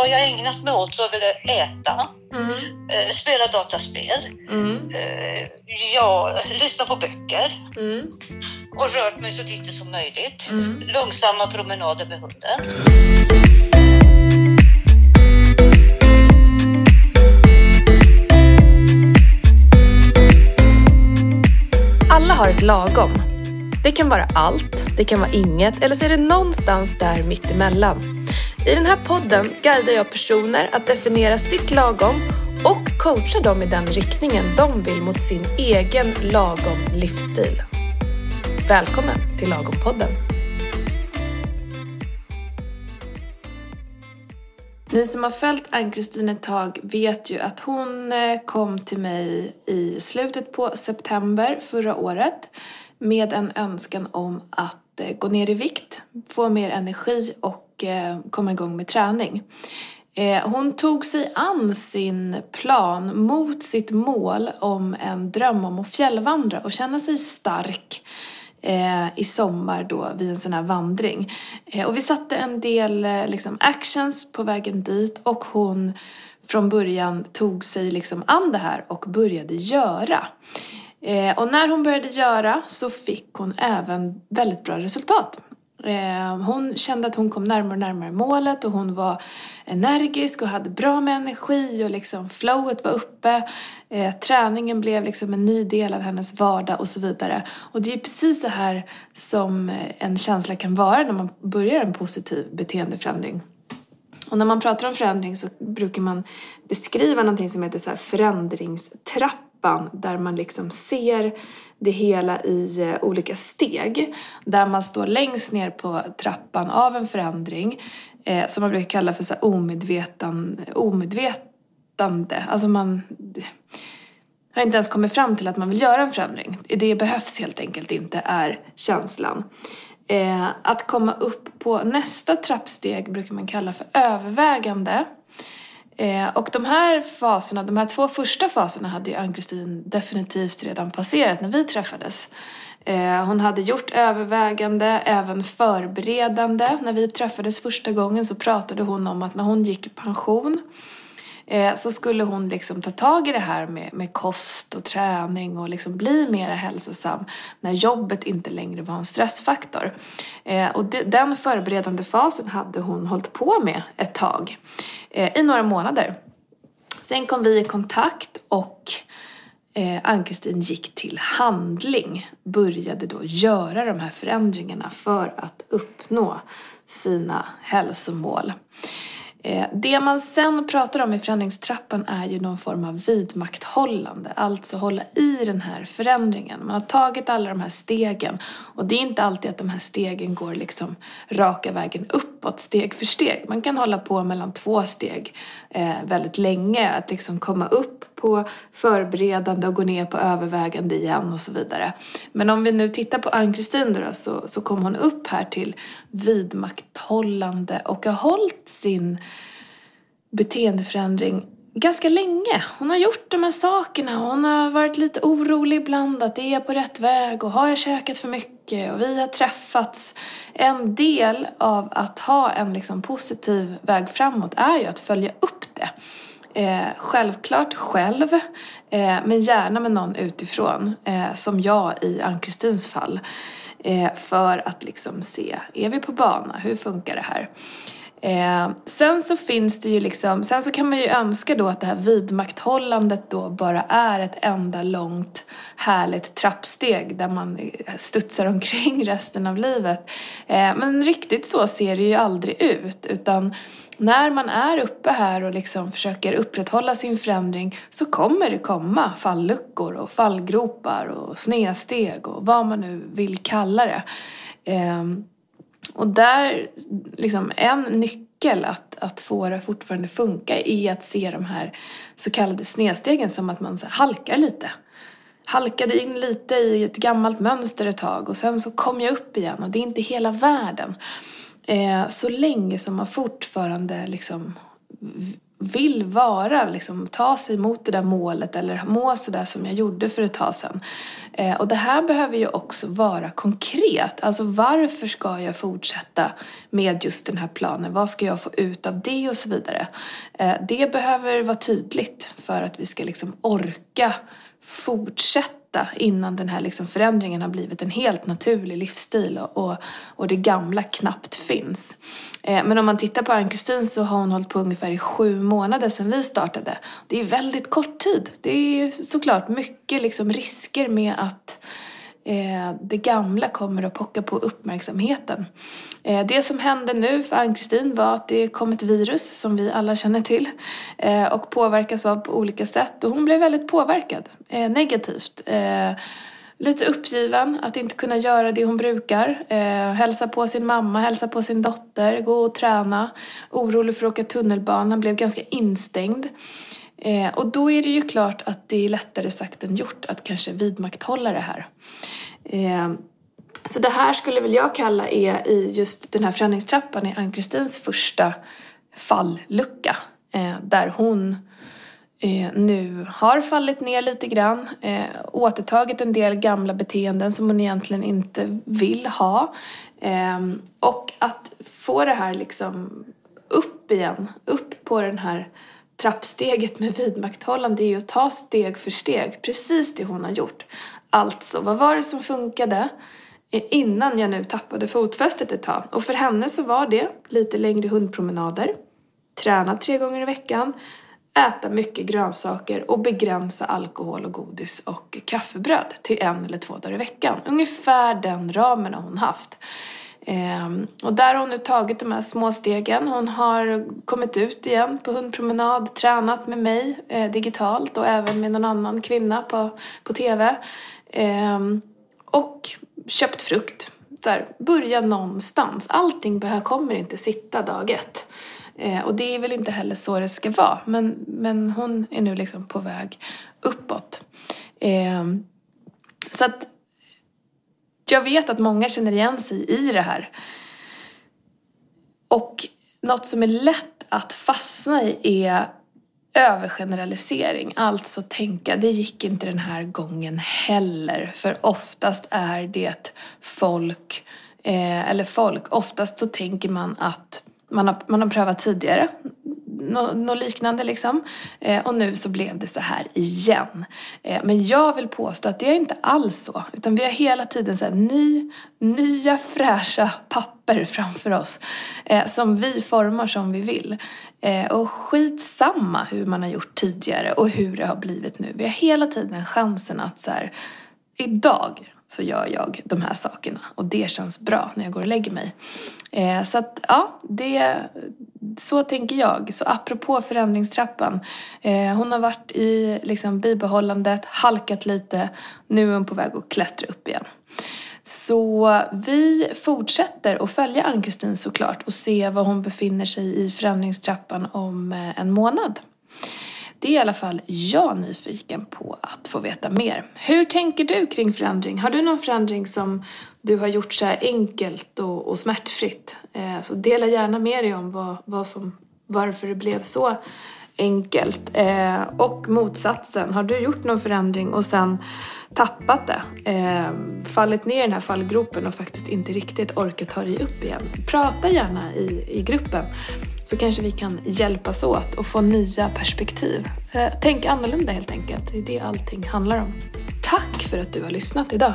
vad jag ägnat mig åt så är väl äta, Mm. eh, spela dataspel, Mm. eh, ja, lyssna på böcker Mm. och rört mig så lite som möjligt. Mm. Långsamma promenader med hunden. Alla har ett lagom. Det kan vara allt, det kan vara inget eller så är det någonstans där mittemellan. I den här podden guidar jag personer att definiera sitt lagom och coachar dem i den riktningen de vill mot sin egen lagom livsstil. Välkommen till Lagom-podden! Ni som har följt Ann-Kristin ett tag vet ju att hon eh, kom till mig i slutet på september förra året med en önskan om att eh, gå ner i vikt, få mer energi och och eh, komma igång med träning. Eh, hon tog sig an sin plan mot sitt mål om en dröm om att fjällvandra och känna sig stark eh, i sommar då vid en sån här vandring. Och vi satte en del liksom actions på vägen dit och hon från början tog sig liksom an det här och började göra. Och när hon började göra så fick hon även väldigt bra resultat. Eh, hon kände att hon kom närmare och närmare målet och hon var energisk och hade bra med energi och liksom flowet var uppe. Eh, träningen blev liksom en ny del av hennes vardag och så vidare. Och det är ju precis så här som en känsla kan vara när man börjar en positiv beteendeförändring. Och när man pratar om förändring så brukar man beskriva någonting som heter så här trappan där man liksom ser det hela i eh, olika steg. Där man står längst ner på trappan av en förändring eh, som man brukar kalla för så här omedvetande. Alltså man har inte ens kommit fram till att man vill göra en förändring. Det behövs helt enkelt inte, är känslan. Eh, att komma upp på nästa trappsteg brukar man kalla för övervägande. Eh, och de här faserna, de här två första faserna hade ju Ann-Kristin definitivt redan passerat när vi träffades. Eh, hon hade gjort övervägande, även förberedande. När vi träffades första gången så pratade hon om att när hon gick i pension eh, så skulle hon liksom ta tag i det här med, med kost och träning och liksom bli mer hälsosam när jobbet inte längre var en stressfaktor. Eh, och de, den förberedande fasen hade hon hållit på med ett tag, Eh, i några månader. Sen kom vi i kontakt och eh, Ann-Kristin gick till handling, började då göra de här förändringarna för att uppnå sina hälsomål. Eh, det man sen pratar om i förändringstrappan är ju någon form av vidmakthållande, alltså hålla i den här förändringen. Man har tagit alla de här stegen och det är inte alltid att de här stegen går liksom raka vägen uppåt steg för steg. Man kan hålla på mellan två steg eh, väldigt länge, att liksom komma upp på förberedande och gå ner på övervägande igen och så vidare. Men om vi nu tittar på Ann-Kristin då, så, så kom hon upp här till vidmakthållande och har hållit sin beteendeförändring ganska länge. Hon har gjort de här sakerna och hon har varit lite orolig ibland att det är på rätt väg och har jag käkat för mycket och vi har träffats. En del av att ha en liksom positiv väg framåt är ju att följa upp det. Eh, självklart själv, eh, men gärna med någon utifrån, eh, som jag i Ann-Kristins fall. Eh, för att liksom se, är vi på bana? Hur funkar det här? Eh, sen så finns det ju liksom, sen så kan man ju önska då att det här vidmakthållandet då bara är ett enda långt härligt trappsteg där man eh, studsar omkring resten av livet. Eh, men riktigt så ser det ju aldrig ut utan när man är uppe här och liksom försöker upprätthålla sin förändring så kommer det komma falluckor och fallgropar och snedsteg och vad man nu vill kalla det. Eh, och där, liksom en nyckel att, att få det fortfarande funka är att se de här så kallade snedstegen som att man så här, halkar lite. Halkade in lite i ett gammalt mönster ett tag och sen så kom jag upp igen och det är inte hela världen. Eh, så länge som man fortfarande liksom vill vara, liksom, ta sig mot det där målet eller må sådär som jag gjorde för ett tag sedan. Eh, och det här behöver ju också vara konkret. Alltså varför ska jag fortsätta med just den här planen? Vad ska jag få ut av det och så vidare? Eh, det behöver vara tydligt för att vi ska liksom orka fortsätta innan den här liksom förändringen har blivit en helt naturlig livsstil och, och, och det gamla knappt finns. Eh, men om man tittar på Ann-Kristin så har hon hållit på ungefär i sju månader sedan vi startade. Det är väldigt kort tid. Det är såklart mycket liksom risker med att eh, det gamla kommer att pocka på uppmärksamheten. Eh, det som hände nu för Ann-Kristin var att det kom ett virus som vi alla känner till eh, och påverkas av på olika sätt och hon blev väldigt påverkad eh, negativt. Eh, lite uppgiven att inte kunna göra det hon brukar. Eh, hälsa på sin mamma, hälsa på sin dotter, gå och träna. Orolig för att åka tunnelbana, blev ganska instängd. Eh, och då är det ju klart att det är lättare sagt än gjort att kanske vidmakthålla det här. Eh, så det här skulle väl jag kalla är i just den här förändringstrappan i Ann-Kristins första fallucka. Eh, där hon eh, nu har fallit ner lite grann, eh, återtagit en del gamla beteenden som hon egentligen inte vill ha. Eh, och att få det här liksom upp igen, upp på den här trappsteget med vidmakthållande är ju att ta steg för steg, precis det hon har gjort. Alltså, vad var det som funkade innan jag nu tappade fotfästet ett tag? Och för henne så var det lite längre hundpromenader, träna tre gånger i veckan, äta mycket grönsaker och begränsa alkohol och godis och kaffebröd till en eller två dagar i veckan. Ungefär den ramen har hon haft. Ehm, och där har hon nu tagit de här små stegen. Hon har kommit ut igen på hundpromenad, tränat med mig eh, digitalt och även med någon annan kvinna på, på TV. Ehm, och köpt frukt. Så här, börja någonstans. Allting behöver, kommer inte sitta dag ett. Ehm, och det är väl inte heller så det ska vara. Men, men hon är nu liksom på väg uppåt. Så att jag vet att många känner igen sig i det här. Och något som är lätt att fastna i är övergeneralisering. Alltså tänka, det gick inte den här gången heller. För oftast är det folk, eh, eller folk, oftast så tänker man att man har, man har prövat tidigare, något nå liknande liksom. Eh, och nu så blev det så här igen. Eh, men jag vill påstå att det är inte alls så. Utan vi har hela tiden så här ny, nya fräscha papper framför oss. Eh, som vi formar som vi vill. Eh, och skitsamma hur man har gjort tidigare och hur det har blivit nu. Vi har hela tiden chansen att så här, idag så gör jag de här sakerna och det känns bra när jag går och lägger mig. Eh, så att ja, det, så tänker jag. Så apropå förändringstrappan. Eh, hon har varit i liksom, bibehållandet, halkat lite, nu är hon på väg att klättra upp igen. Så vi fortsätter att följa Ann-Kristin såklart och se var hon befinner sig i förändringstrappan om eh, en månad. Det är i alla fall jag nyfiken på att få veta mer. Hur tänker du kring förändring? Har du någon förändring som du har gjort så här enkelt och, och smärtfritt? Eh, så dela gärna med dig om vad, vad som, varför det blev så enkelt. Eh, och motsatsen, har du gjort någon förändring och sen tappat det, eh, fallit ner i den här fallgropen och faktiskt inte riktigt orkat ta dig upp igen. Prata gärna i, i gruppen så kanske vi kan hjälpas åt och få nya perspektiv. Eh, tänk annorlunda helt enkelt, det är det allting handlar om. Tack för att du har lyssnat idag!